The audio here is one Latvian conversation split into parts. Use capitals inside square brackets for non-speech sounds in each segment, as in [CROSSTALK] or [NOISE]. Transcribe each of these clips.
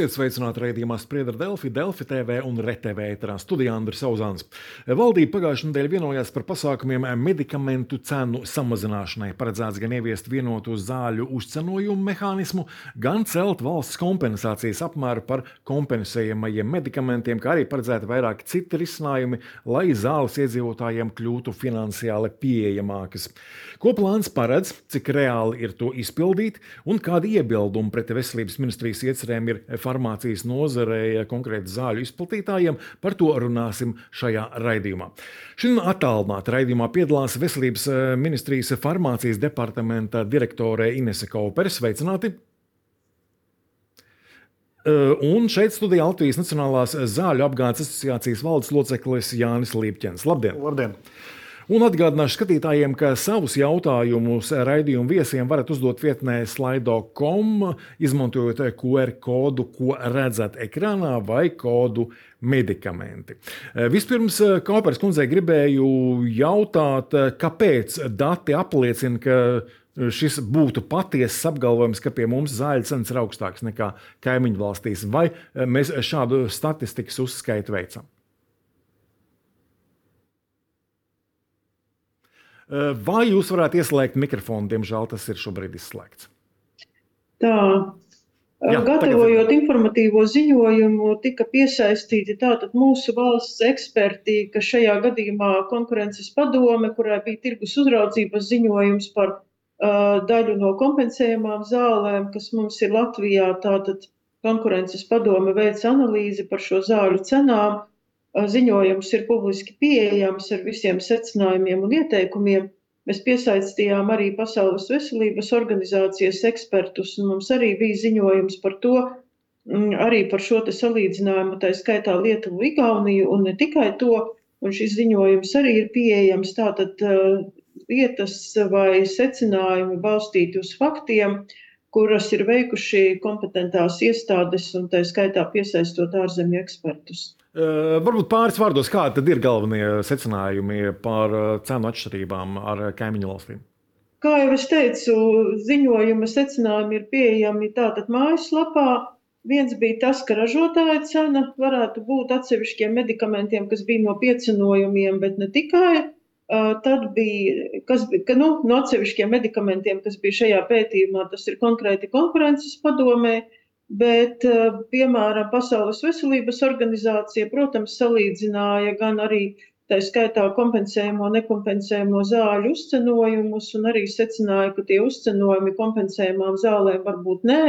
Esiet sveicināti raidījumā Spriedra Delfi, Delfi TV un RTV ēterā studijā Andris Auzāns. Valdība pagājušajā nedēļā vienojās par pasākumiem medikamentu cenu samazināšanai. Paredzēts gan ieviest vienotu zāļu uzcenojumu mehānismu, gan celt valsts kompensācijas apmēru par kompensējamajiem medikamentiem, kā arī paredzēti vairāki citi risinājumi, lai zāles iedzīvotājiem kļūtu finansiāli pieejamākas. Ko plāns paredz, cik reāli ir to izpildīt un kādi iebildumi pret veselības ministrijas iecerēm ir farmācijas nozarē konkrēti zāļu izplatītājiem, par to runāsim šajā raidījumā. Šim attālināti raidījumā piedalās veselības eh, ministrijas farmācijas departamenta direktore Inese Kaupere. Sveicināti! Eh, un šeit studijā Latvijas Nacionālās zāļu apgādes asociācijas valdes loceklis Jānis Līpķens. Labdien! Labdien. Un atgādināšu skatītājiem, ka savus jautājumus raidījumu viesiem varat uzdot vietnē slaido.com, izmantojot QR kodu, ko redzat ekrānā, vai kodu medikamenti. Vispirms, Kaupers kundzei gribēju jautāt, kāpēc dati apliecina, ka šis būtu patiesas apgalvojums, ka pie mums zāļu cenas ir augstākas nekā kaimiņu valstīs, vai mēs šādu statistikas uzskaitu veicam? Vai jūs varētu ieslēgt mikrofonu? Diemžēl tas ir šobrīd izslēgts. Tā. Jā, Gatavojot tagad... informatīvo ziņojumu, tika piesaistīti tātad mūsu valsts eksperti, ka šajā gadījumā konkurences padome, kurai bija tirgus uzraudzības ziņojums par uh, daļu no kompensējumām zālēm, kas mums ir Latvijā, tātad konkurences padome veica analīzi par šo zāļu cenām ziņojums ir publiski pieejams ar visiem secinājumiem un ieteikumiem. Mēs piesaistījām arī Pasaules veselības organizācijas ekspertus, un mums arī bija ziņojums par to, mm, arī par šo salīdzinājumu, tā skaitā Lietuvu, Igauniju, un ne tikai to. Un šis ziņojums arī ir pieejams. Tātad lietas vai secinājumi balstīti uz faktiem, kuras ir veikuši kompetentās iestādes, un tā skaitā piesaistot ārzemju ekspertus. Varbūt pāris vārdos, kādi ir galvenie secinājumi par cenu atšķirībām ar kaimiņu valstīm? Kā jau es teicu, ziņojuma secinājumi ir pieejami tātad mājaslapā. Viens bija tas, ka ražotāja cena varētu būt atsevišķiem medikamentiem, kas bija no piecinojumiem, bet ne tikai. Tad bija, kas bija, ka, nu, no atsevišķiem medikamentiem, kas bija šajā pētījumā, tas ir konkrēti konkurences padomē. Bet, piemēram, Pasaules veselības organizācija, protams, salīdzināja gan arī tā skaitā kompensējumu, nekompensējumu zāļu uzcenojumus, un arī secināja, ka tie uzcenojumi kompensējumām zālēm varbūt nē,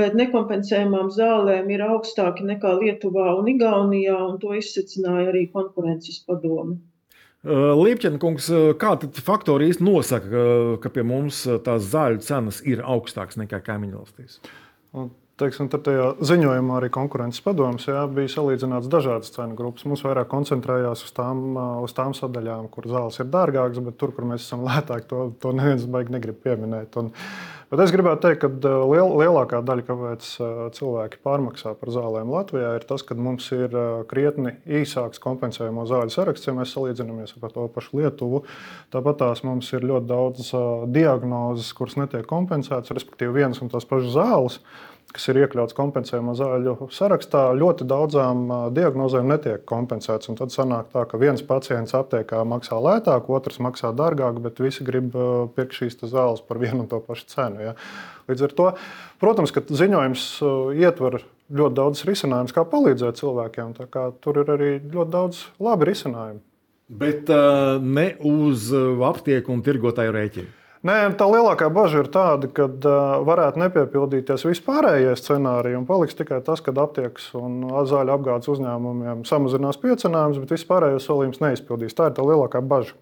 bet nekompensējumām zālēm ir augstāki nekā Lietuvā un Igaunijā, un to izsecināja arī konkurences padome. Eh, Līpķenkungs, eh, kādi faktori īsti nosaka, ka pie mums tās zāļu cenas ir augstākas nekā kaimiņu valstīs? Teiksim, tajā ziņojumā arī konkurences padomus bija salīdzināts dažādas cenu grupas. Mums vairāk koncentrējās uz tām, uz tām sadaļām, kur zāles ir dārgākas, bet tur, kur mēs esam lētāki, to, to neviens baigi negrib pieminēt. Un, bet es gribētu teikt, ka liel, lielākā daļa, kāpēc cilvēki pārmaksā par zālēm Latvijā, ir tas, ka mums ir krietni īsāks kompensējamo zāļu saraksts, ja mēs salīdzinamies ar to pašu Lietuvu. Tāpat tās mums ir ļoti daudz diagnozes, kuras netiek kompensētas, respektīvi vienas un tās pašas zāles kas ir iekļauts kompensējumu zāļu sarakstā, ļoti daudzām diagnozēm netiek kompensēts. Tad sanāk tā, ka viens pacients aptiekā maksā lētāk, otrs maksā dārgāk, bet visi grib pirkt šīs zāles par vienu un to pašu cenu. Ja. Līdz ar to, protams, ka ziņojums ietver ļoti daudz risinājumus, kā palīdzēt cilvēkiem. Tur ir arī ļoti daudz labi risinājumu. Bet uh, ne uz aptieku un tirgotāju rēķinu. Nē, tā lielākā bažas ir tāda, ka uh, varētu nepiepildīties vispārējie scenāriji un paliks tikai tas, ka aptiekas un zāļu apgādes uzņēmumiem samazinās piecinājumus, bet vispārējos solījumus neizpildīs. Tā ir tā lielākā bažas.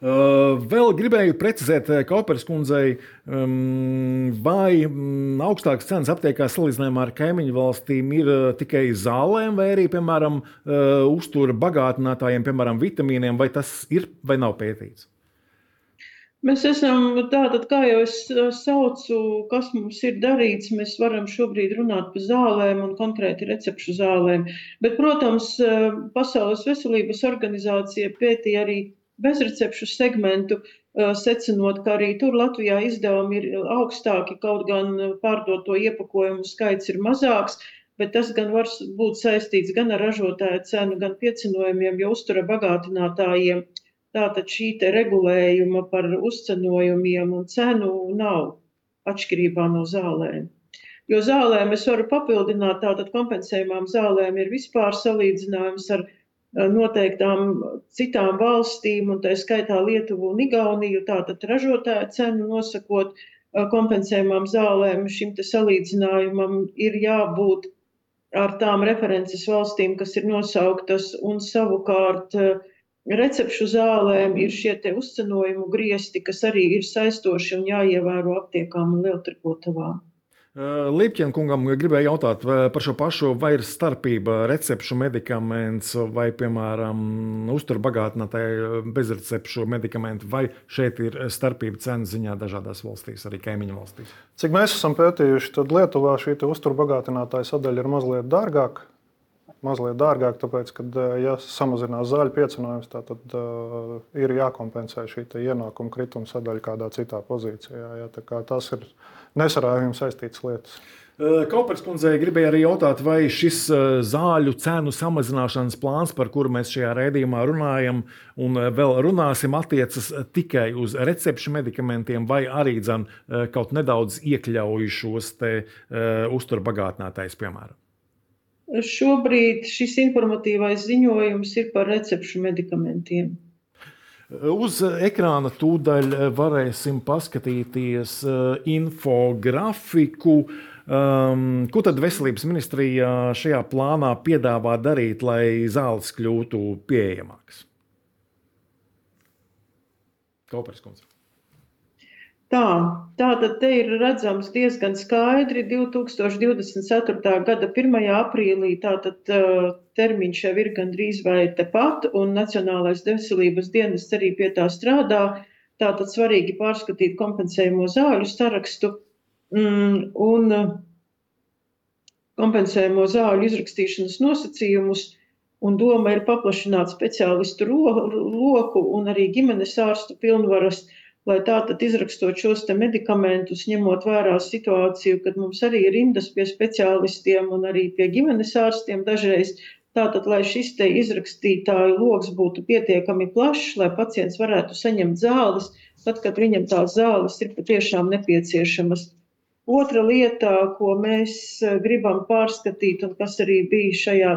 Uh, vēl gribēju precizēt Kauperes kundzei, um, vai um, augstākas cenas aptiekā salīdzinājumā ar kaimiņu valstīm ir uh, tikai zālēm, vai arī, piemēram, uh, uztura bagātinātājiem, piemēram, vitamīniem, vai tas ir vai nav pētīts? Mēs esam tātad, kā jau es saucu, kas mums ir darīts, mēs varam šobrīd runāt par zālēm un konkrēti recepšu zālēm. Bet, protams, Pasaules veselības organizācija pētīja arī bezrecepšu segmentu, secinot, ka arī tur Latvijā izdevumi ir augstāki, kaut gan pārdoto iepakojumu skaits ir mazāks. bet tas gan var būt saistīts gan ar ražotāju cenu, gan piecinojumiem, jo uztura bagātinātājiem tātad šī regulējuma par uzcenojumiem un cenu nav atšķirībā no zālēm. Jo zālēm es varu papildināt, tātad kompensējumām zālēm ir vispār salīdzinājums ar noteiktām citām valstīm, un tā skaitā Lietuvu un Igauniju, tātad ražotāja cenu nosakot kompensējumām zālēm, šim salīdzinājumam ir jābūt ar tām references valstīm, kas ir nosauktas, un savukārt recepšu zālēm ir šie te uzcenojumu griesti, kas arī ir saistoši un jāievēro aptiekām un lieltrikotavām. Lipķina kungam gribēja jautāt par šo pašu, vai ir starpība recepšu medikaments vai, piemēram, uzturbagātinātāji bezrecepšu medikamenti, vai šeit ir starpība cenu ziņā dažādās valstīs, arī kaimiņu valstīs? Cik mēs esam pētījuši, tad Lietuvā šī uzturbagātinātāja sadaļa ir mazliet dārgāka. Mazliet dārgāk, tāpēc, ka, ja samazinās zāļu piecinājums, tad uh, ir jākompensē šī ienākuma krituma sadaļa kādā citā pozīcijā. Ja, tas ir nesarājumi saistītas lietas. Kaupers kundzei gribēja arī jautāt, vai šis zāļu cenu samazināšanas plāns, par kuru mēs šajā raidījumā runājam, un vēl runāsim, attiecas tikai uz recepšu medikamentiem, vai arī dzen, kaut nedaudz iekļauj šos te uh, uzturbagātinātājus, piemēram. Šobrīd šis informatīvais ziņojums ir par recepšu medikamentiem. Uz ekrāna tūdaļ varēsim paskatīties eh, infografiku. Um, ko tad veselības ministrija šajā plānā piedāvā darīt, lai zāles kļūtu pieejamākas? Kaupers kundze. Tā, tā tad te ir redzams diezgan skaidri 2024. gada 1. aprīlī. Tātad uh, termiņš jau ir gandrīz vai tepat, un Nacionālais veselības dienas arī pie tā strādā. Tātad svarīgi pārskatīt kompensējumu zāļu sarakstu mm, un uh, kompensējumu zāļu izrakstīšanas nosacījumus. Un doma ir paplašināt speciālistu loku un arī ģimenes ārstu pilnvaras. Uh, lai tātad izrakstot šos medikamentus, ņemot vērā situāciju, kad mums arī ir rindas pie speciālistiem un arī pie ģimenes ārstiem dažreiz. Tātad, lai šis te izrakstītāju lokus būtu pietiekami plašs, lai pacients varētu saņemt zāles, tad, kad viņam tās zāles ir patiešām nepieciešamas. Otra lieta, ko mēs gribam pārskatīt, un kas arī bija šajā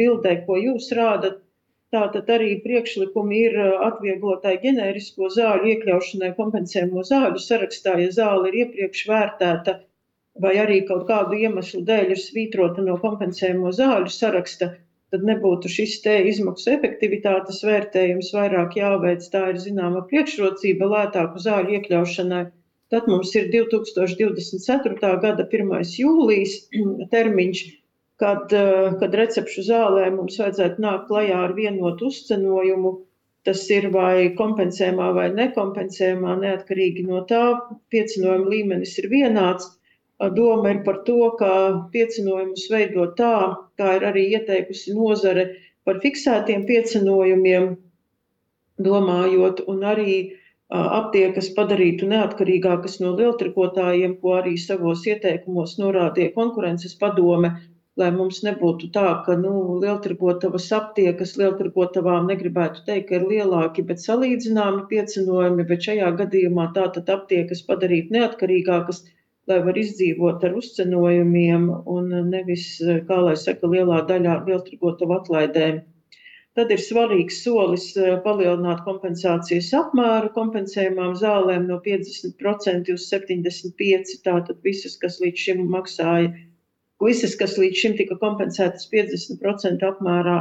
bildē, ko jūs rādat, Tātad arī priekšlikumi ir uh, atvieglotai ģenērisko zāļu iekļaušanai kompensējumu zāļu sarakstā, ja zāle ir iepriekš vērtēta vai arī kaut kādu iemeslu dēļ ir svītrota no kompensējumu zāļu saraksta, tad nebūtu šis te izmaksu efektivitātes vērtējums vairāk jāveic. Tā ir zināma priekšrocība lētāku zāļu iekļaušanai. Tad mums ir 2024. gada 1. jūlijas [CLEARS THROAT] termiņš kad, eh, kad recepšu zālē mums vajadzētu nākt klajā ar vienotu uzcenojumu. Tas ir vai kompensējumā vai nekompensējumā, neatkarīgi no tā, piecinojuma līmenis ir vienāds. Doma ir par to, ka piecinojumus veido tā, kā ir arī ieteikusi nozare par fiksētiem piecinojumiem, domājot, un arī aptiekas padarītu neatkarīgākas no lieltrikotājiem, ko arī savos ieteikumos norādīja konkurences padome lai mums nebūtu tā, ka nu, lieltirgotavas aptiekas lieltirgotavām negribētu teikt, ka ir lielāki, bet salīdzināmi piecinojumi, bet šajā gadījumā tātad aptiekas padarīt neatkarīgākas, lai var izdzīvot ar uzcenojumiem un nevis, kā lai saka, lielā daļā lieltirgotavu atlaidēm. Tad ir svarīgs solis eh, palielināt kompensācijas apmēru kompensējumām zālēm no 50% uz 75%. Tātad visas, kas līdz šim maksāja Visas, kas līdz šim tika kompensētas 50% apmērā,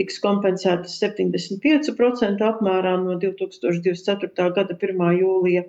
tiks kompensētas 75% apmērā no 2024. gada 1. jūlija.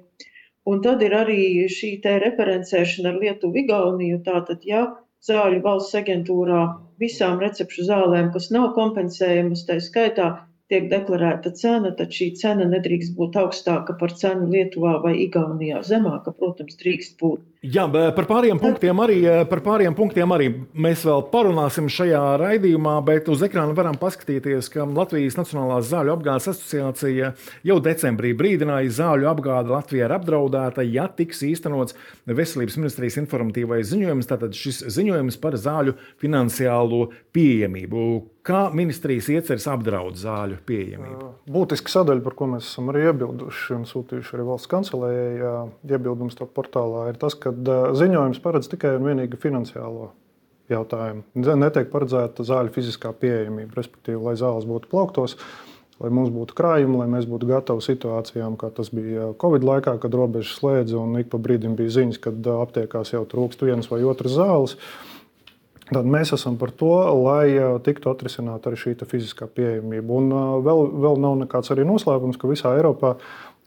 Un tad ir arī šī referencēšana ar Lietuvu, Igauniju. Tātad, ja zāļu valsts aģentūrā visām recepšu zālēm, kas nav kompensējamas, tā skaitā tiek deklarēta cena, tad šī cena nedrīkst būt augstāka par cenu Lietuvā vai Igaunijā. Zemāka, protams, drīkst būt. Jā, par pāriem, punktiem arī, par pāriem punktiem arī mēs vēl parunāsim šajā raidījumā, bet uz ekrāna varam paskatīties, ka Latvijas Nacionālās zāļu apgādes asociācija jau decembrī brīdināja, zāļu apgāde Latvijā ir apdraudēta, ja tiks īstenots veselības ministrijas informatīvais ziņojums, tātad šis ziņojums par zāļu finansiālo pieejamību. Kā ministrijas ieceres apdraud zāļu pieejamību? Būtiska sadaļa, par ko mēs esam arī iebilduši un sūtījuši arī valsts kancelējai, iebildums to portālā, ir tas, ka ziņojums paredz tikai un vienīgi finansiālo jautājumu. Netiek paredzēta zāļu fiziskā pieejamība, respektīvi, lai zāles būtu plauktos. Lai mums būtu krājumi, lai mēs būtu gatavi situācijām, kā tas bija Covid laikā, kad robežas slēdza un ik pa brīdim bija ziņas, ka aptiekās jau trūkst vienas vai otras zāles. Tad mēs esam par to, lai tiktu atrisināta arī šī fiziskā pieejamība. Un vēl, vēl nav nekāds arī noslēpums, ka visā Eiropā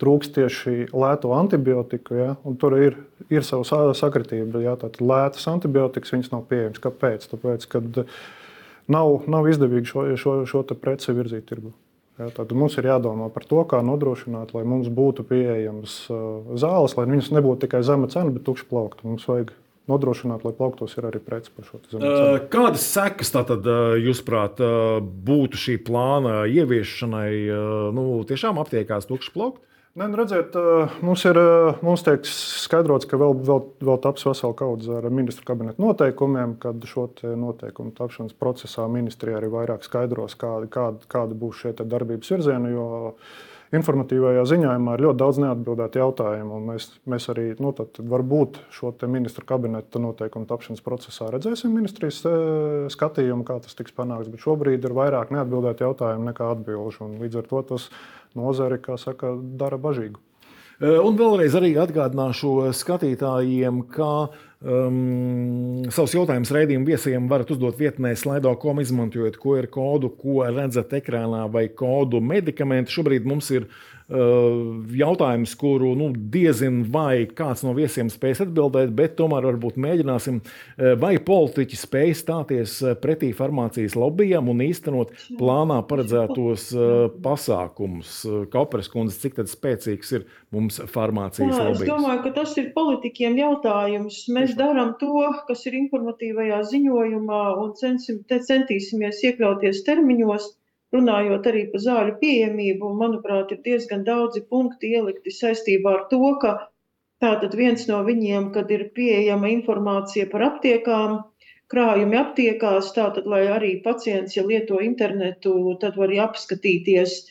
trūkst tieši lēto antibiotiku. Ja? Tur ir, ir sava sakritība. Ja? Tātad lētas antibiotikas nav pieejamas. Kāpēc? Tāpēc, ka nav, nav izdevīgi šo, šo, šo preci virzīt tirgu. Ja, tad mums ir jādomā par to, kā nodrošināt, lai mums būtu pieejamas zāles, lai viņas nebūtu tikai zema cena, bet tukša plaukta. Mums vajag nodrošināt, lai plauktos ir arī preci par šo zemi. Kādas sekas tātad, jūsuprāt, būtu šī plāna ieviešanai? Nu, tiešām aptiekās tukšs plaukt? Nē, nu redziet, mums, ir, mums tiek skaidrots, ka vēl, vēl, vēl taps vesela kaudze ar ministru kabineta noteikumiem, kad šo noteikumu tapšanas procesā ministrija arī vairāk skaidros, kāda, kāda, kāda būs šie darbības virzieni. Informatīvajā ziņojumā ir ļoti daudz neatbildētu jautājumu. Mēs, mēs arī nu, varbūt šo ministru kabineta noteikumu tapšanas procesā redzēsim ministrijas e, skatījumu, kā tas tiks panākts. Bet šobrīd ir vairāk neatbildētu jautājumu nekā atbildžu. Līdz ar to tas nozari, kā saka, dara bažīgu. E, un vēlreiz arī atgādināšu skatītājiem, ka Um, savus jautājumus raidījumu viesiem varat uzdot vietnē slaido.com, izmantojot QR kodu, ko redzat ekrānā, vai kodu medikamentu. Šobrīd mums ir jautājums, kuru nu, diezin vai kāds no viesiem spēs atbildēt, bet tomēr varbūt mēģināsim. Uh, vai politiķi spēj stāties uh, pretī farmācijas lobbyam un īstenot plānā paredzētos pasākumus? Kaupers kundze, cik spēcīgs ir mums farmācijas lobby? Es domāju, ka tas ir politiķiem jautājums. Mēs darām to, kas ir informatīvajā ziņojumā, un censim, centīsimies iekļauties termiņos, runājot arī par zāļu pieejamību. Manuprāt, ir diezgan daudzi punkti ielikti saistībā ar to, ka tātad viens no viņiem, kad ir pieejama informācija par aptiekām, krājumi aptiekās, tātad, lai arī pacients, ja lieto internetu, tad var arī apskatīties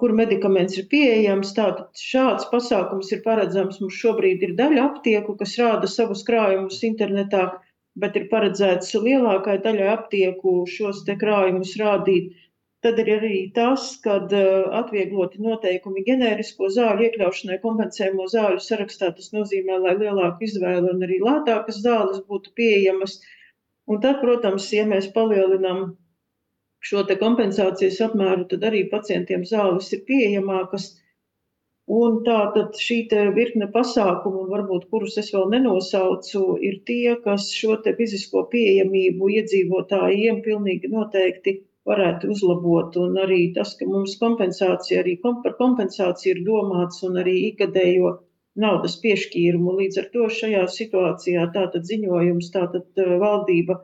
kur medikaments ir pieejams. Tātad šāds pasākums ir paredzams. Mums šobrīd ir daļa aptieku, kas rāda savus krājumus internetā, bet ir paredzēts lielākai daļai aptieku šos krājumus rādīt. Tad ir arī tas, kad uh, atviegloti noteikumi ģenērisko zāļu iekļaušanai kompensējumu zāļu sarakstā. Tas nozīmē, lai lielāka izvēle un arī lētākas zāles būtu pieejamas. Un tad, protams, ja mēs palielinām šo kompensācijas apmēru, tad arī pacientiem zāles ir pieejamākas. Un tā tad šī virkne pasākumu, varbūt kurus es vēl nenosaucu, ir tie, kas šo fizisko pieejamību iedzīvotājiem pilnīgi noteikti varētu uzlabot. Un arī tas, ka mums kompensācija, arī kom par kompensāciju ir domāts un arī ikgadējo naudas piešķīrumu. Līdz ar to šajā situācijā tātad ziņojums, tātad valdība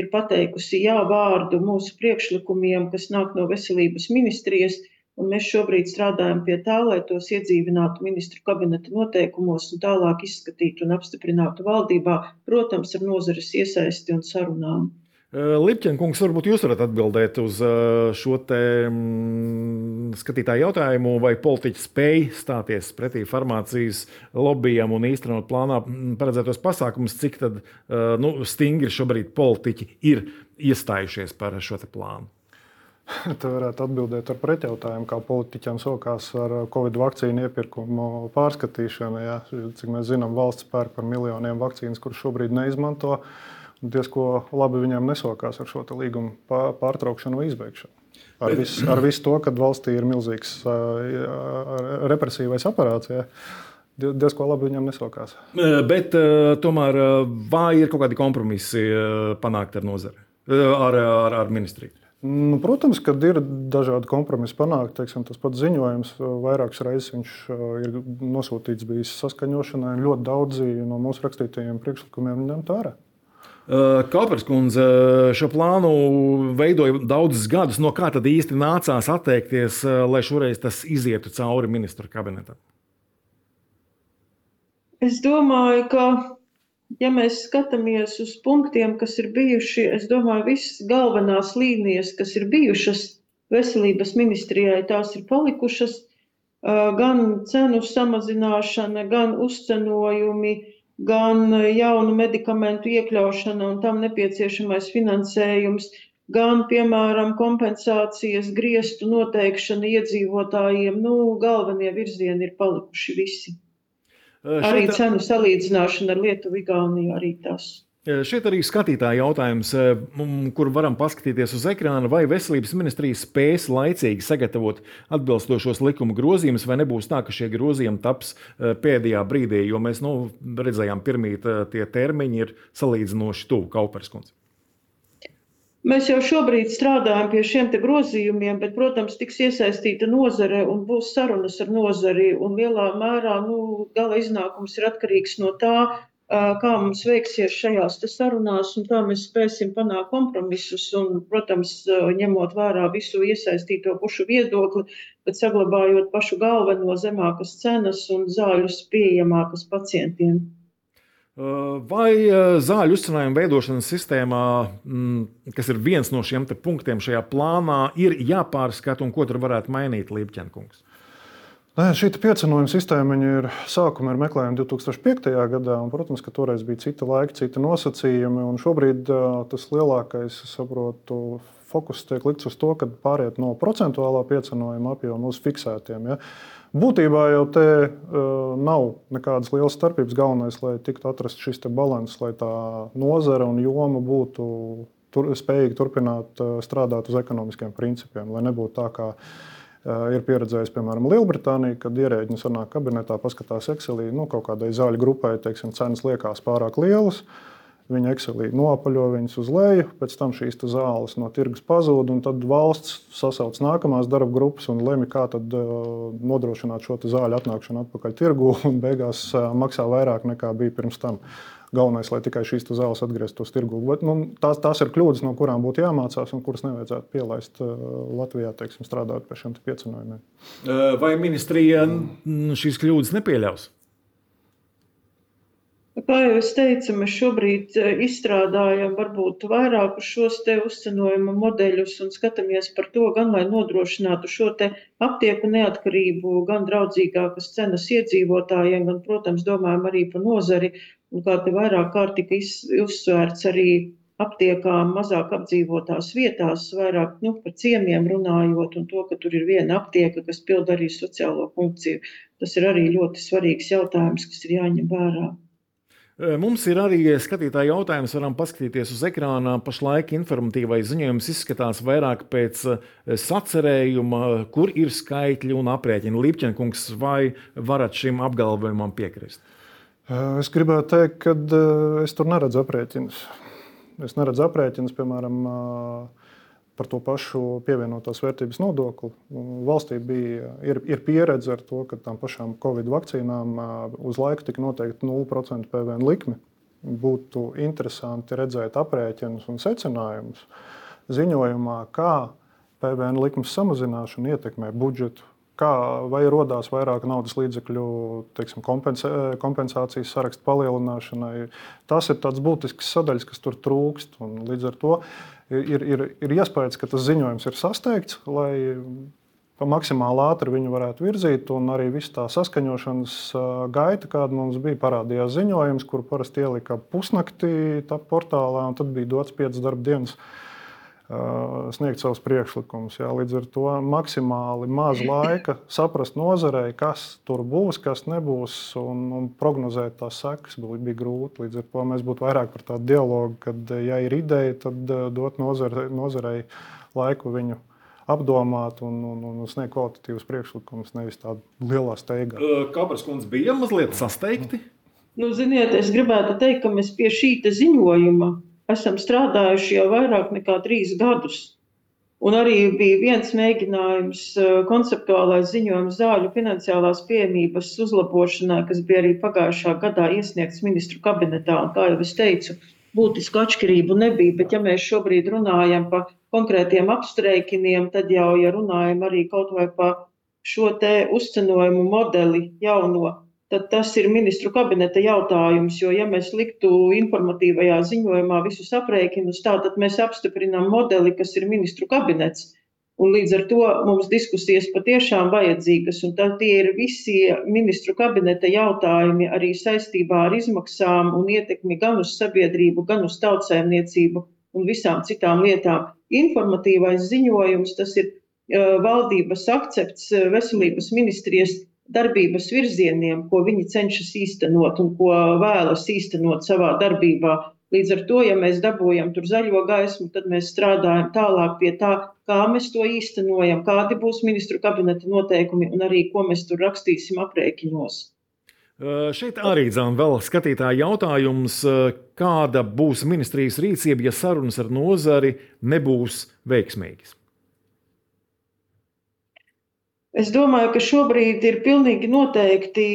ir pateikusi jā vārdu mūsu priekšlikumiem, kas nāk no veselības ministrijas. Un mēs šobrīd strādājam pie tā, lai tos iedzīvinātu ministru kabineta noteikumos un tālāk izskatītu un apstiprinātu valdībā, protams, ar nozares iesaisti un sarunām. Eh, Lipķenkungs, varbūt jūs varat atbildēt uz eh, šo te, mm, skatītāju jautājumu, vai politiķi spēj stāties pretī farmācijas lobbyam un īstenot plānā mm, paredzētos pasākumus, cik tad, eh, nu, stingri šobrīd politiķi ir iestājušies par šo plānu. [LAUGHS] Te varētu atbildēt ar pretjautājumu, kā politiķiem sokās ar Covid vakcīnu iepirkumu pārskatīšanu. Ja? Cik mēs zinām, valsts pērk par miljoniem vakcīnas, kuras šobrīd neizmanto. Uh, diezko labi viņiem nesokās ar šo līgumu pārtraukšanu vai izbeigšanu. Ar, vis, ar visu to, ka valstī ir milzīgs represīvais aparāts. Ja, diezko labi viņam nesokās. Bet tomēr vai ir kaut kādi kompromisi panākti ar nozari, ar, ar, ar ministriju? Nu, protams, ka ir dažādi kompromisi panākti. Teiksim, tas pats ziņojums vairākas reizes ir nosūtīts bijis saskaņošanai. Ļoti daudzi no mūsu rakstītajiem priekšlikumiem ņemt vērā. Kāpēc kundze šo plānu veidoja daudzus gadus? No kā tad īsti nācās atteikties, lai šoreiz tas izietu cauri ministru kabinetam? Es domāju, ka ja mēs skatāmies uz punktiem, kas ir bijuši, es domāju, visas galvenās līnijas, kas ir bijušas veselības ministrijai, tās ir palikušas. Gan cenu samazināšana, gan uzcenojumi, gan jaunu medikamentu iekļaušana un tam nepieciešamais finansējums, gan, piemēram, kompensācijas griestu noteikšana iedzīvotājiem. Nu, galvenie virzieni ir palikuši visi. Arī šeit... cenu salīdzināšana ar Lietuvu, Igauniju arī tas. Šeit arī skatītāja jautājums, kur varam paskatīties uz ekrāna, vai veselības ministrija spēs laicīgi sagatavot atbilstošos likuma grozījumus, vai nebūs tā, ka šie grozījumi taps pēdējā brīdī, jo mēs nu, redzējām, pirmīt tie termiņi ir salīdzinoši tuvu Kauperskundze. Mēs jau šobrīd strādājam pie šiem grozījumiem, bet, protams, tiks iesaistīta nozare un būs sarunas ar nozari. Lielā mērā nu, gala iznākums ir atkarīgs no tā, kā mums veiksies šajās sarunās un kā mēs spēsim panākt kompromisus. Un, protams, ņemot vērā visu iesaistīto pušu viedokli, bet saglabājot pašu galveno zemākas cenas un zāļus pieejamākas pacientiem. Vai zāļu uzcinājuma veidošanas sistēmā, mm, kas ir viens no šiem punktiem šajā plānā, ir jāpārskata un ko tur varētu mainīt Līpķenkungs? Nē, šī piecinojuma sistēma ir sākuma ir meklējuma 2005. gadā. Un, protams, ka toreiz bija cita laika, cita nosacījumi. Šobrīd tas lielākais, saprotu, fokus tiek likts uz to, ka pāriet no procentuālā piecinojuma apjoma uz fiksētiem. Ja? Būtībā jau te uh, nav nekādas lielas starpības. Galvenais, lai tiktu atrasts šis līdzsvars, lai tā nozara un joma būtu tur, spējīga turpināt uh, strādāt uz ekonomiskiem principiem. Lai nebūtu tā, kā uh, ir pieredzējis, piemēram, Lielbritānija, kad ierēģi sanāk kabinetā, paskatās Excelī, nu, kaut kādai zāļu grupai, teiksim, cenas liekas pārāk lielas. Viņa Excelī noapaļo viņus uz leju, pēc tam šīs zāles no tirgus pazūd, un tad valsts sasauc nākamās darba grupas un lemj, kā tad, uh, nodrošināt šo zāļu atnākšanu atpakaļ tirgu, [LAUGHS] un beigās uh, maksā vairāk nekā bija pirms tam. Galvenais, lai tikai šīs zāles atgrieztos tirgū. Bet, nu, tās, tās ir kļūdas, no kurām būtu jāmācās un kuras nevajadzētu pielaist uh, Latvijā, teiksim, strādājot pie šiem piecinājumiem. Vai ministrija šīs kļūdas nepieļaus? Kā jau es teicu, mēs šobrīd eh, izstrādājam varbūt vairākus šos te uzcenojuma modeļus un skatāmies par to, gan lai nodrošinātu šo te aptieku neatkarību, gan draudzīgākas cenas iedzīvotājiem, gan, protams, domājam arī par nozari. Un kā te vairāk kārt tika uzsvērts arī aptiekām mazāk apdzīvotās vietās, vairāk nu, par ciemiem runājot, un to, ka tur ir viena aptieka, kas pild arī sociālo funkciju. Tas ir arī ļoti svarīgs jautājums, kas ir jāņem vērā. Mums ir arī skatītāji jautājums, varam paskatīties uz ekrāna. Pašlaik informatīvais ziņojums izskatās vairāk pēc sacerējuma, kur ir skaitļi un aprēķini. Līpķenkungs, vai varat šim apgalvojumam piekrist? Es gribētu teikt, ka es tur neredzu aprēķinus. Es neredzu aprēķinus, piemēram, par to pašu pievienotās vērtības nodokli. Valstī bija, ir, ir pieredze ar to, ka tām pašām Covid vakcīnām uz laiku tika noteikti 0% PVN likme. Būtu interesanti redzēt aprēķinus un secinājumus ziņojumā, kā PVN likmes samazināšana ietekmē budžetu. Kā, vai radās vairāk naudas līdzekļu teiksim, kompensācijas sarakstu palielināšanai? Tas ir tāds būtisks sadaļas, kas tur trūkst. Līdz ar to ir, ir, ir iespējas, ka tas ziņojums ir sasteigts, lai maksimāli ātri viņu varētu virzīt. Arī viss tā saskaņošanas gaita, kāda mums bija, parādījās ziņojums, kur parasti ielika pusnaktī portālā, un tad bija dots piecas darba dienas sniegt savus priekšlikumus. Jā. Līdz ar to maksimāli maz laika saprast nozarei, kas tur būs, kas nebūs, un, un prognozēt tās sekas bija grūti. Līdz ar to mēs būtu vairāk par tādu dialogu, kad, ja ir ideja, tad dot nozarei, nozarei laiku viņu apdomāt un, un, un sniegt kvalitatīvus priekšlikumus, nevis tādu lielā steigā. Kāpēc kundze bija mazliet sasteigti? Nu, ziniet, es gribētu teikt, ka mēs pie šī ziņojuma esam strādājuši jau vairāk nekā trīs gadus. Un arī bija viens mēģinājums, konceptuālais ziņojums zāļu finansiālās pieejamības uzlabošanai, kas bija arī pagājušā gadā iesniegts ministru kabinetā. Un, kā jau es teicu, būtisku atšķirību nebija, bet ja mēs šobrīd runājam par konkrētiem apstreikiniem, tad jau, ja runājam arī kaut vai par šo te uzcenojumu modeli jauno, tad tas ir ministru kabineta jautājums. Jo, ja mēs liktu informatīvajā ziņojumā visus aprēķinus, tā, tad mēs apstiprinām modeli, kas ir ministru kabinets. Un līdz ar to mums diskusijas patiešām vajadzīgas, tie ir visi ministru kabineta jautājumi arī saistībā ar izmaksām un ietekmi gan uz sabiedrību, gan uz tautsēmniecību un visām citām lietām. Informatīvais ziņojums, tas ir uh, valdības akcepts veselības ministrijas darbības virzieniem, ko viņi cenšas īstenot un ko vēlas īstenot savā darbībā. Līdz ar to, ja mēs dabūjam tur zaļo gaismu, tad mēs strādājam tālāk pie tā, kā mēs to īstenojam, kādi būs ministru kabineta noteikumi un arī ko mēs tur rakstīsim aprēķinos. Šeit arī dzēn vēl skatītāja jautājums, kāda būs ministrijas rīcība, ja sarunas ar nozari nebūs veiksmīgas? Es domāju, ka šobrīd ir pilnīgi noteikti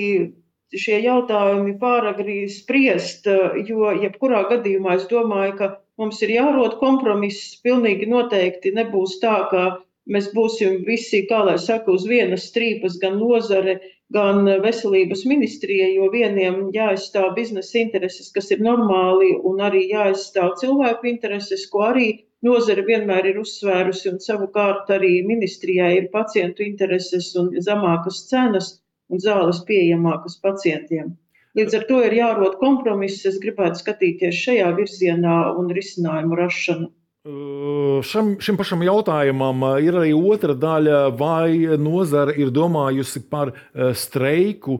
šie jautājumi pāragri spriest, jo jebkurā gadījumā es domāju, ka mums ir jārod kompromiss. Pilnīgi noteikti nebūs tā, ka mēs būsim visi, kā lai saka, uz vienas strīpas, gan nozare, gan veselības ministrija, jo vieniem jāizstāv biznesa intereses, kas ir normāli, un arī jāizstāv cilvēku intereses, ko arī Nozare vienmēr ir uzsvērusi, un savukārt arī ministrijai ir pacientu intereses un zemākas cenas un zāles pieejamākas pacientiem. Līdz ar to ir jārod kompromiss. Es gribētu skatīties šajā virzienā un risinājumu rašanu. Šam, šim pašam jautājumam ir arī otra daļa, vai nozara ir domājusi par streiku,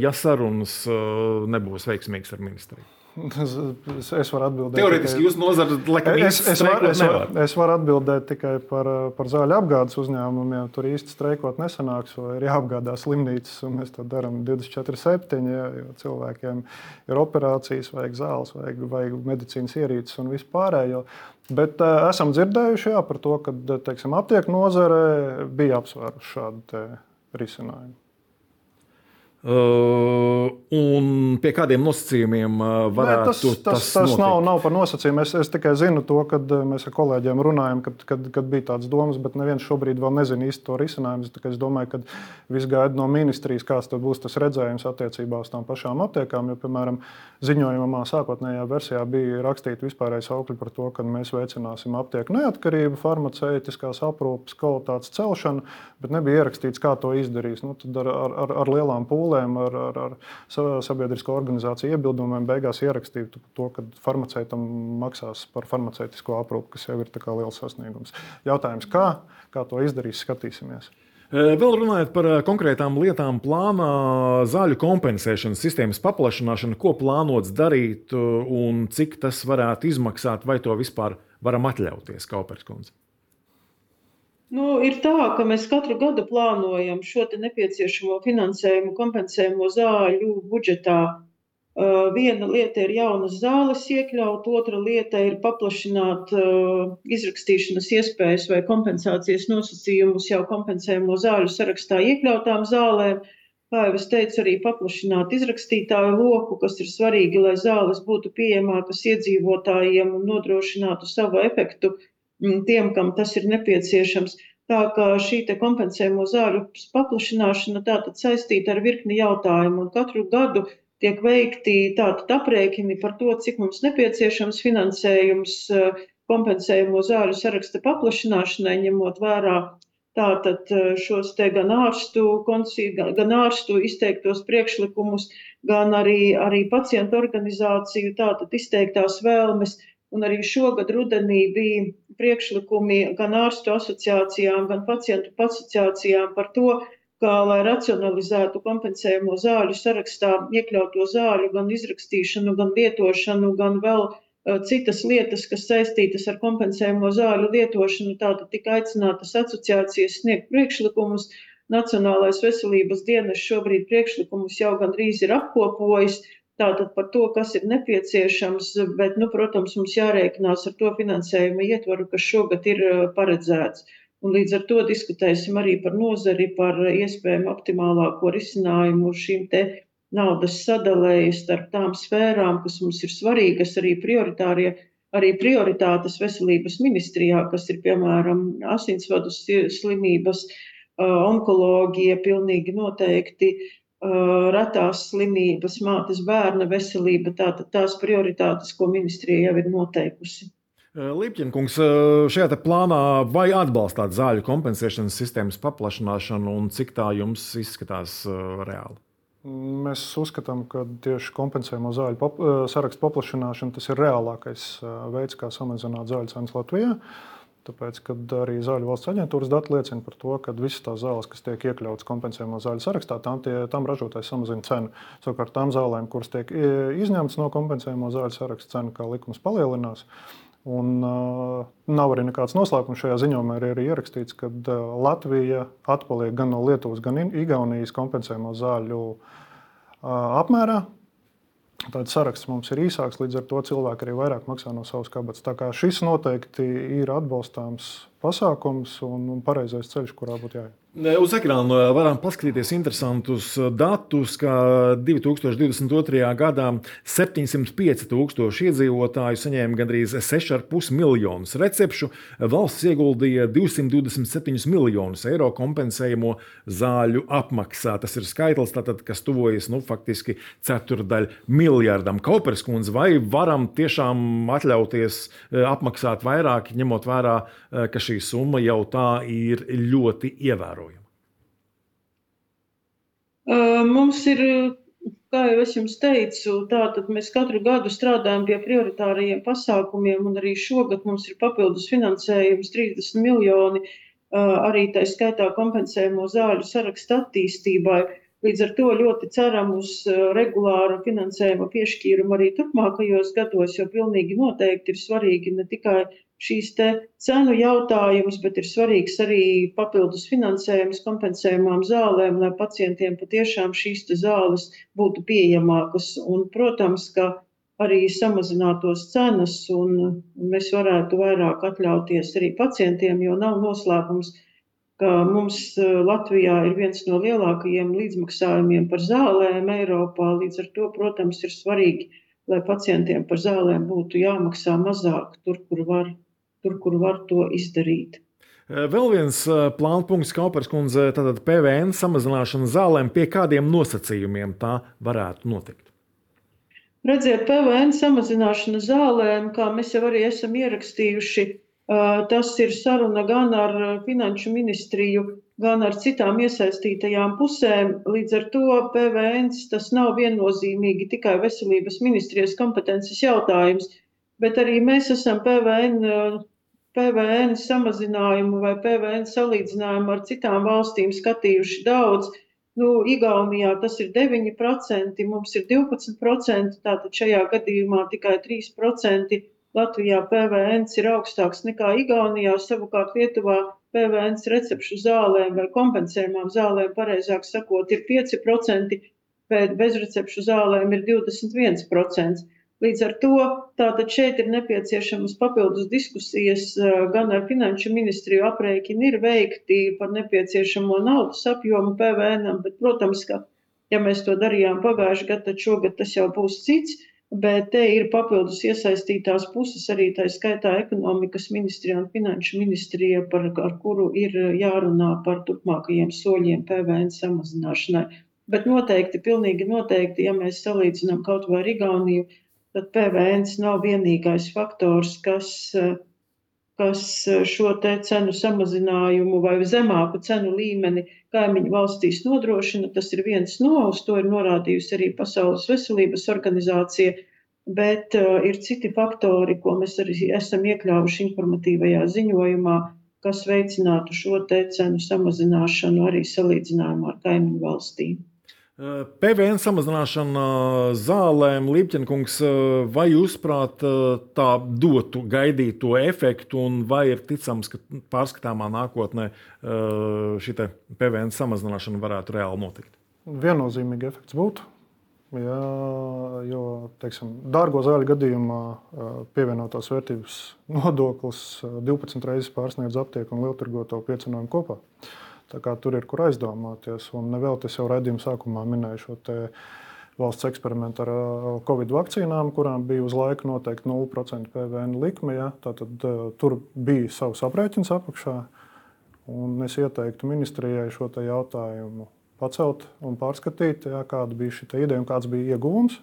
ja sarunas nebūs veiksmīgas ar ministriju. Es, es varu atbildēt. Teorētiski tikai... jūs nozarāt, laikam, es, es, var, es, var, es varu atbildēt tikai par, par zāļu apgādes uzņēmumiem. Tur īsti streikot nesanāks, vai ir jāapgādā slimnīcas, un mēs to darām 24-7, ja, jo cilvēkiem ir operācijas, vajag zāles, vajag, vajag medicīnas ierīces un vispārējo. Bet uh, esam dzirdējuši jā, par to, ka teiksim, aptieku nozare bija apsvēruši šādu risinājumu. Uh, un pie kādiem nosacījumiem uh, varētu Nē, tas, tas, tas, tas nav, nav par nosacījumu. Es, es tikai zinu to, kad uh, mēs ar kolēģiem runājam, kad, kad, kad bija tādas domas, bet neviens šobrīd vēl nezina īsti to risinājumu. Es domāju, ka viss gaida no ministrijas, kāds būs tas redzējums attiecībā uz tām pašām aptiekām. Jo, piemēram, ziņojumā sākotnējā versijā bija rakstīta vispārējais augļi par to, ka mēs veicināsim aptieku neatkarību, farmaceitiskās aprūpes kvalitātes celšanu, bet nebija ierakstīts, kā to izdarīs. Nu, ar, ar, ar lielām pūlēm pūlēm, ar, ar, ar sabiedrisko organizāciju iebildumiem, beigās ierakstītu to, ka farmaceitam maksās par farmaceitisko aprūpi, kas jau ir liels sasniegums. Jautājums, kā, kā to izdarīs, skatīsimies. Vēl runājot par konkrētām lietām, plānā zāļu kompensēšanas sistēmas paplašināšana, ko plānots darīt un cik tas varētu izmaksāt, vai to vispār varam atļauties, Kauperskundze? Nu, ir tā, ka mēs katru gadu plānojam šo nepieciešamo finansējumu, kompensējumu zāļu budžetā. Uh, viena lieta ir jaunas zāles iekļaut, otra lieta ir paplašināt uh, izrakstīšanas iespējas vai kompensācijas nosacījumus jau kompensējumu zāļu sarakstā iekļautām zālēm. Kā jau es teicu, arī paplašināt izrakstītāju loku, kas ir svarīgi, lai zāles būtu pieejamākas iedzīvotājiem un nodrošinātu savu efektu uh, tiem, kam tas ir nepieciešams. Tā kā šī kompensējamo zāļu paplašināšana tātad saistīta ar virkni jautājumu, un katru gadu tiek veikti tātad aprēķini par to, cik mums nepieciešams finansējums eh, kompensējumu zāļu saraksta paplašināšanai, ņemot vērā tātad eh, šos te gan ārstu, gan ārstu izteiktos priekšlikumus, gan arī, arī pacientu organizāciju tātad izteiktās vēlmes. Un arī šogad rudenī bija priekšlikumi gan ārstu asociācijām, gan pacientu asociācijām par to, kā lai racionalizētu kompensējumu zāļu sarakstā iekļauto zāļu gan izrakstīšanu, gan lietošanu, gan vēl uh, citas lietas, kas saistītas ar kompensējumu zāļu lietošanu. Tātad tika aicinātas asociācijas sniegt priekšlikumus. Nacionālais veselības dienas šobrīd priekšlikumus jau gandrīz ir apkopojis, Tātad par to, kas ir nepieciešams, bet, nu, protams, mums jārēķinās ar to finansējuma ietvaru, kas šogad ir paredzēts. Un līdz ar to diskutēsim arī par nozari, par iespējamu optimālāko risinājumu šīm te naudas sadalēji starp tām sfērām, kas mums ir svarīgas, arī prioritārie, arī prioritātes veselības ministrijā, kas ir piemēram asinsvadu slimības, onkoloģija, pilnīgi noteikti retās slimības, mātes bērna veselība, tātad tās prioritātes, ko ministrija jau ir noteikusi. Līpķinkungs, šajā plānā vai atbalstāt zāļu kompensēšanas sistēmas paplašināšanu un cik tā jums izskatās reāli? Mēs uzskatām, ka tieši kompensējamo zāļu pap sarakstu paplašināšana tas ir reālākais veids, kā samazināt zāļu cenas Latvijā. Tāpēc, kad arī Zāļu valsts aģentūras dati liecina par to, ka visas tās zāles, kas tiek iekļautas kompensējamo zāļu sarakstā, tam, tie, tam ražotājs samazina cenu. Savukārt tām zālēm, kuras tiek izņemtas no kompensējamo zāļu saraksta, cena kā likums palielinās. Un, uh, nav arī nekāds noslēpums šajā ziņojumā. Ir arī ierakstīts, ka uh, Latvija atpaliek gan no Lietuvas, gan Igaunijas kompensējumu zāļu uh, apmērā. Tāds saraksts mums ir īsāks, līdz ar to cilvēki arī vairāk maksā no savas kabatas. Tā kā šis noteikti ir atbalstāms pasākums un, un pareizais ceļš, kurā būtu jāiet. Uz ekrāna varam paskatīties interesantus datus, ka 2022. gadā 705 tūkstoši iedzīvotāju saņēma gandrīz 6,5 miljonus recepšu. Valsts ieguldīja 227 miljonus eiro kompensējamo zāļu apmaksā. Tas ir skaitlis, tātad, kas tuvojas nu, faktiski ceturdaļ miljardam. Kaupers kundze, vai varam tiešām atļauties eh, apmaksāt vairāk, ņemot vērā, eh, ka šī summa jau tā ir ļoti ievērojama? Mums ir, kā jau es jums teicu, tātad mēs katru gadu strādājam pie prioritārajiem pasākumiem, un arī šogad mums ir papildus finansējums 30 miljoni, arī tā skaitā kompensējumu zāļu sarakstu attīstībai. Līdz ar to ļoti ceram uz regulāru finansējuma piešķīrumu arī turpmākajos gados, jo pilnīgi noteikti ir svarīgi ne tikai šīs cenu jautājumus, bet ir svarīgs arī papildus finansējums kompensējumām zālēm, lai pacientiem patiešām šīs zāles būtu pieejamākas. Un, protams, ka arī samazinātos cenas, un mēs varētu vairāk atļauties arī pacientiem, jo nav noslēpums, ka mums eh, Latvijā ir viens no lielākajiem līdzmaksājumiem par zālēm Eiropā. Līdz ar to, protams, ir svarīgi, lai pacientiem par zālēm būtu jāmaksā mazāk tur, kur var tur, kur var to izdarīt. Vēl viens plāns punkts, Kaupers kundze, tātad PVN samazināšana zālēm, pie kādiem nosacījumiem tā varētu notikt? Redziet, PVN samazināšana zālēm, kā mēs jau arī esam ierakstījuši, tas ir saruna gan ar Finanšu ministriju, gan ar citām iesaistītajām pusēm. Līdz ar to PVN tas nav viennozīmīgi tikai veselības ministrijas kompetences jautājums, bet arī mēs esam PVN PVN samazinājumu vai PVN salīdzinājumu ar citām valstīm skatījuši daudz. Nu, Igaunijā tas ir 9%, mums ir 12%, tātad šajā gadījumā tikai 3%. Latvijā PVN ir augstāks nekā Igaunijā, savukārt Lietuvā PVN recepšu zālēm vai kompensējumām zālēm, pareizāk sakot, ir 5%, bet bezrecepšu zālēm ir 21%. Līdz ar to tātad šeit ir nepieciešamas papildus diskusijas gan ar Finanšu ministriju aprēķini ir veikti par nepieciešamo naudas apjomu PVN, bet, protams, ka, ja mēs to darījām pagājušajā gadā, tad šogad tas jau būs cits. Bet te ir papildus iesaistītās puses, arī tā skaitā ekonomikas ministrija un finanšu ministrija, par, ar kuru ir jārunā par turpmākajiem soļiem PVN samazināšanai. Bet noteikti, pilnīgi noteikti, ja mēs salīdzinām kaut vai ar Igauniju, tad PVN nav vienīgais faktors, kas, kas šo cenu samazinājumu vai zemāku cenu līmeni kaimiņu valstīs nodrošina. Tas ir viens no, uz to ir norādījusi arī Pasaules veselības organizācija. Bet uh, ir citi faktori, ko mēs arī esam iekļāvuši informatīvajā ziņojumā, kas veicinātu šo cenu samazināšanu arī salīdzinājumā ar kaimiņu valstīm. PVN samazināšana zālēm, Lipķenkungs, vai jūs prāt tā dotu gaidīto efektu, un vai ir ticams, ka pārskatāmā nākotnē šī PVN samazināšana varētu reāli notikt? Viennozīmīgi efekts būtu. Jā, jo teiksim, dārgo zāļu gadījumā pievienotās vērtības [LAUGHS] nodoklis 12 reizes pārsniedz aptieku un lielturgoto piecinājumu kopā. Tur ir kur aizdomāties. Un vēl tas jau raidījuma sākumā minēju šo valsts eksperimentu ar Covid vakcīnām, kurām bija uz laiku noteikti 0% PVN likme. Ja? Tātad, tur bija savs aprēķins apakšā. Un es ieteiktu ministrijai šo jautājumu pacelt un pārskatīt, jā, kāda bija šī ideja un kāds bija iegūms.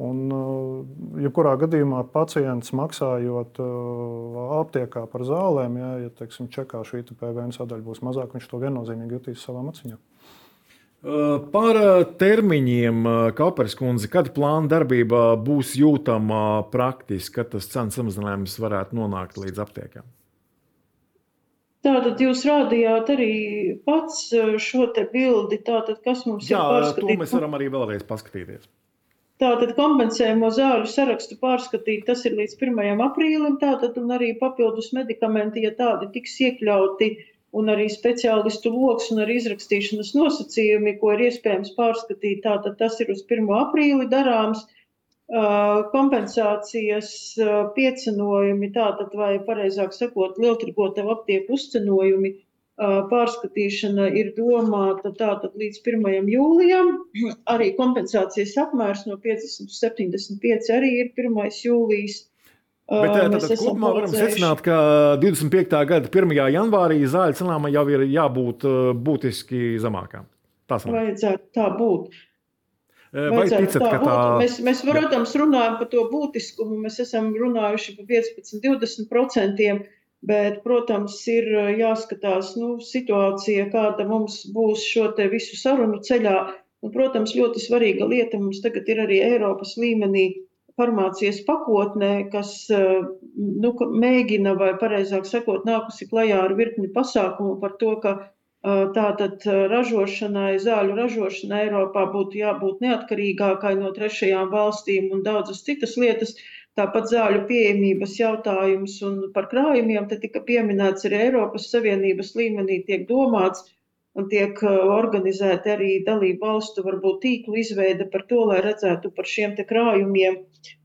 Un, uh, jebkurā gadījumā pacients maksājot uh, aptiekā par zālēm, jā, ja teiksim, čekā šī PVN sadaļa būs mazāka, viņš to viennozīmīgi jutīs savā maciņā. Uh, par termiņiem, Kaupers kundze, kad plāna darbība būs jūtama praktiski, kad tas cenu samazinājums varētu nonākt līdz aptiekām? Tātad jūs rādījāt arī pats eh, šo te bildi, tātad kas mums Jā, ir pārskatīt. Jā, to mēs varam arī vēlreiz paskatīties. Tātad kompensējumu zāļu sarakstu pārskatīt, tas ir līdz 1. aprīlim, tātad arī papildus medikamenti, ja tādi tiks iekļauti, un arī speciālistu loks un arī izrakstīšanas nosacījumi, ko ir iespējams pārskatīt, tātad tas ir uz 1. aprīli darāms. Kompensācijas piecenojumi, tātad, vai pareizāk sakot, lieltirgotavu aptieku uzcenojumi pārskatīšana ir domāta tātad līdz 1. jūlijam. Arī kompensācijas apmērs no 50 līdz 75 arī ir 1. jūlijas. Bet tātad kopumā varam secināt, ka 25. gada 1. janvārī zāļu cenām jau ir jābūt būtiski zemākām. Tā vajadzētu tā būt. Vai ticat, tā, tā? Mēs, mēs, protams, runājam par to būtiskumu. Mēs esam runājuši par 15, 20%, bet, protams, ir jāskatās nu, situācija, kāda mums būs šo visu sarunu ceļā. Un, protams, ļoti svarīga lieta mums tagad ir arī Eiropas līmenī farmācijas pakotnē, kas nu, mēģina, vai pareizāk sakot, nākusi klajā ar virkni pasākumu par to, ka Tātad ražošanai, zāļu ražošanai Eiropā būtu jābūt neatkarīgākai no trešajām valstīm un daudzas citas lietas. Tāpat zāļu pieejamības jautājums un par krājumiem te tika pieminēts arī Eiropas Savienības līmenī tiek domāts un tiek organizēta arī dalību valstu varbūt tīklu izveide par to, lai redzētu par šiem te krājumiem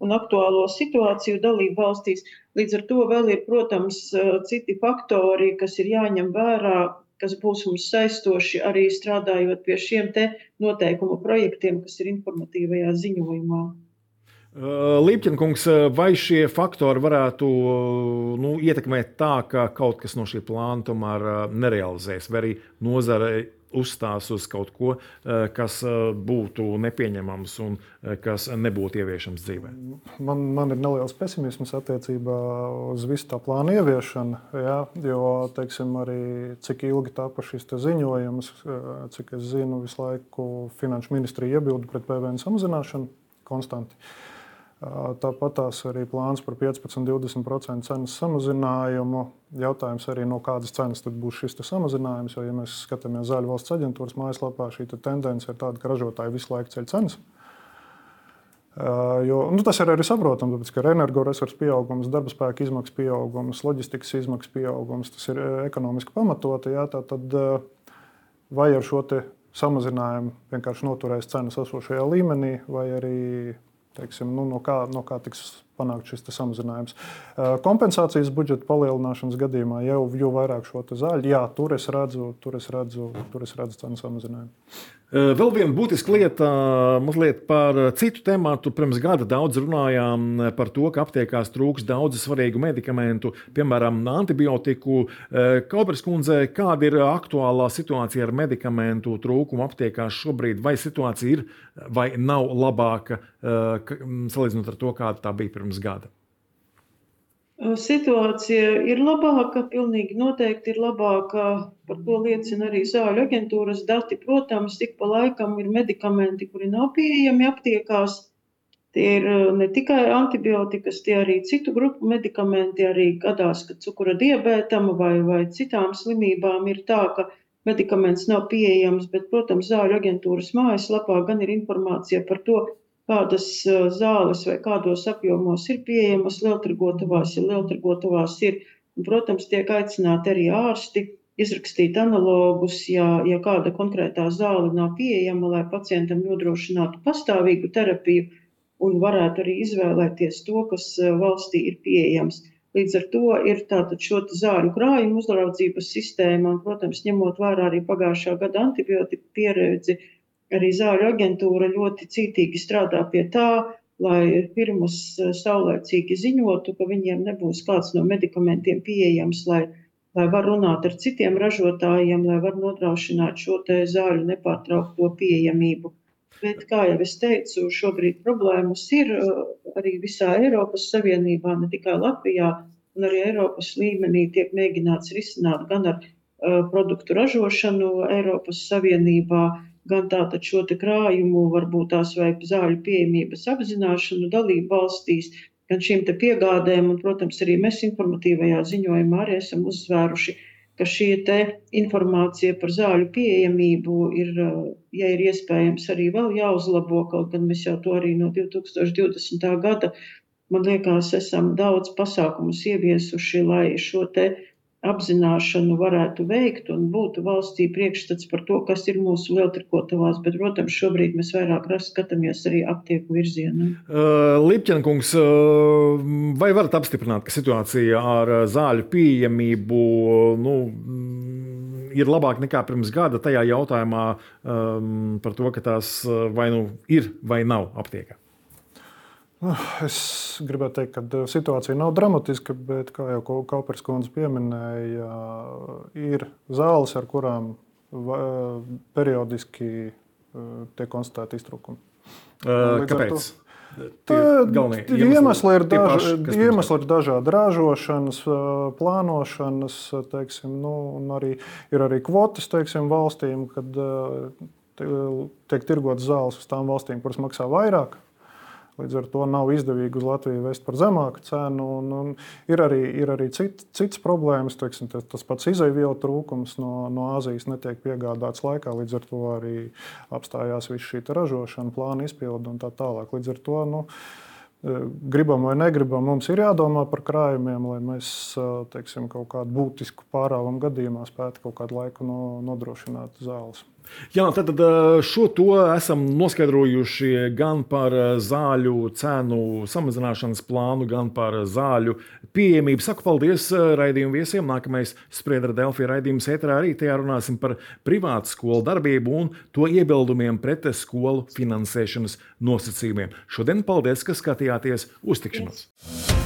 un aktuālo situāciju dalību valstīs. Līdz ar to vēl ir, protams, citi faktori, kas ir jāņem vērā, kas būs mums saistoši arī strādājot pie šiem noteikumu projektiem, kas ir informatīvajā ziņojumā. Līpķinkungs, vai šie faktori varētu nu, ietekmēt tā, ka kaut kas no šī plāna tomēr nerealizēs, vai arī nozare uzstās uz kaut ko, eh, kas eh, būtu nepieņemams un eh, kas nebūtu ieviešams dzīvē? Man, man ir neliels pesimisms attiecībā uz visu tā plānu ieviešanu. Ja, jo, teiksim, arī cik ilgi tāpa šis ziņojums, cik es zinu, visu laiku Finanšu ministrija iebilda pret PVN samazināšanu konstanti. Uh, Tāpat tās arī plāns par 15-20% cenas samazinājumu. Jautājums arī, no kādas cenas būs šis samazinājums. Jo, ja mēs skatāmies Zaļu valsts aģentūras mājaslapā, šī tendence ir tāda, ka ražotāji visu laiku ceļ cenas. Jo, nu, tas ir arī saprotami, tāpēc, ka ir energoresursu pieaugums, darba spēka izmaksu pieaugums, loģistikas izmaksu pieaugums. Tas ir ekonomiski pamatoti. Jā, tā tad, vai ar šo samazinājumu vienkārši noturēs cenas esošajā līmenī, vai arī teiksim, nu, no, kā, no kā tiks panākt šis samazinājums. Kompensācijas budžeta palielināšanas gadījumā jau, jau vairāk šo zāļu, jā, tur es redzu, tur es redzu, tur es redzu cenu samazinājumu. Vēl viena būtiska lieta, mazliet par citu tēmu. Pirms gada daudz runājām par to, ka aptiekās trūks daudz svarīgu medikamentu, piemēram, antibiotiku. Kaupers kundze, kāda ir aktuālā situācija ar medikamentu trūkumu aptiekās šobrīd? Vai situācija ir vai nav labāka salīdzinot ar to, kāda tā bija pirms gada? Situācija ir labāka, pilnīgi noteikti ir labāka. Par to liecina arī zāļu aģentūras dati. Protams, ik pa laikam ir medikamenti, kuri nav pieejami aptiekās. Tie ir ne tikai antibiotikas, tie arī citu grupu medikamenti. Arī gadās, ka cukura diabētam vai, vai citām slimībām ir tā, ka medikaments nav pieejams. Bet, protams, zāļu aģentūras mājaslapā gan ir informācija par to, kādas zāles vai kādos apjomos ir pieejamas lieltirgotavās, ja lieltirgotavās ir. Un, protams, tiek aicināti arī ārsti izrakstīt analogus, ja, ja kāda konkrētā zāle nav pieejama, lai pacientam nodrošinātu pastāvīgu terapiju un varētu arī izvēlēties to, kas valstī ir pieejams. Līdz ar to ir tātad šo zāļu krājumu uzraudzības sistēma, un, protams, ņemot vērā arī pagājušā gada antibiotiku pieredzi, arī zāļu aģentūra ļoti cītīgi strādā pie tā, lai firmas saulēcīgi ziņotu, ka viņiem nebūs kāds no medikamentiem pieejams, lai lai var runāt ar citiem ražotājiem, lai var nodrošināt šo zāļu nepārtraukto pieejamību. Bet, kā jau es teicu, šobrīd problēmas ir uh, arī visā Eiropas Savienībā, ne tikai Latvijā, un arī Eiropas līmenī tiek mēģināts risināt gan ar uh, produktu ražošanu Eiropas Savienībā, gan tātad šo krājumu, varbūt tās vai zāļu pieejamības apzināšanu dalību valstīs, gan šīm piegādēm, un, protams, arī mēs informatīvajā ziņojumā arī esam uzsvēruši, ka šī informācija par zāļu pieejamību ir, ja ir iespējams, arī vēl jāuzlabo, kaut gan mēs jau to arī no 2020. gada, man liekas, esam daudz pasākumus ieviesuši, lai šo te apzināšanu varētu veikt un būtu valstī priekšstats par to, kas ir mūsu lieltrikotavās. Bet, protams, šobrīd mēs vairāk skatāmies arī aptieku virzienā. Uh, Lipķenkungs, uh, vai varat apstiprināt, ka situācija ar zāļu pieejamību nu, ir labāka nekā pirms gada tajā jautājumā um, par to, ka tās vai nu ir vai nav aptiekā? Es gribētu teikt, ka uh, situācija nav dramatiska, bet, kā jau Kaupers kundze pieminēja, ir zāles, ar kurām periodiski uh, tiek konstatēti iztrūkumi. Uh, kāpēc? Tā, iemesli, ir paši, iemesli ir dažādi ražošanas, plānošanas, teiksim, nu, un arī ir arī kvotas teiksim, valstīm, kad tiek tirgotas zāles uz tām valstīm, kuras maksā vairāk. Līdz ar to nav izdevīgi uz Latviju vest par zemāku cenu. Un, un ir arī, ir arī cit, citas problēmas. Teiksim, tas, tas pats izaivielu trūkums no, no Āzijas netiek piegādāts laikā. Līdz ar to arī apstājās viss šī ražošana, plāna izpilde un tā tālāk. Līdz ar to nu, e, gribam vai negribam, mums ir jādomā par krājumiem, lai mēs e, teiksim, kaut kādu būtisku pārāvumu gadījumā spētu kaut kādu laiku no, nodrošināt zāles. Jā, tad, tad šo to esam noskaidrojuši gan par zāļu cenu samazināšanas plānu, gan par zāļu pieejamību. Saku paldies raidījumu viesiem. Nākamais spriedra Delfija raidījums ēterā arī tajā runāsim par privātu skolu darbību un to iebildumiem pret skolu finansēšanas nosacījumiem. Šodien paldies, ka skatījāties uz tikšanos! Yes.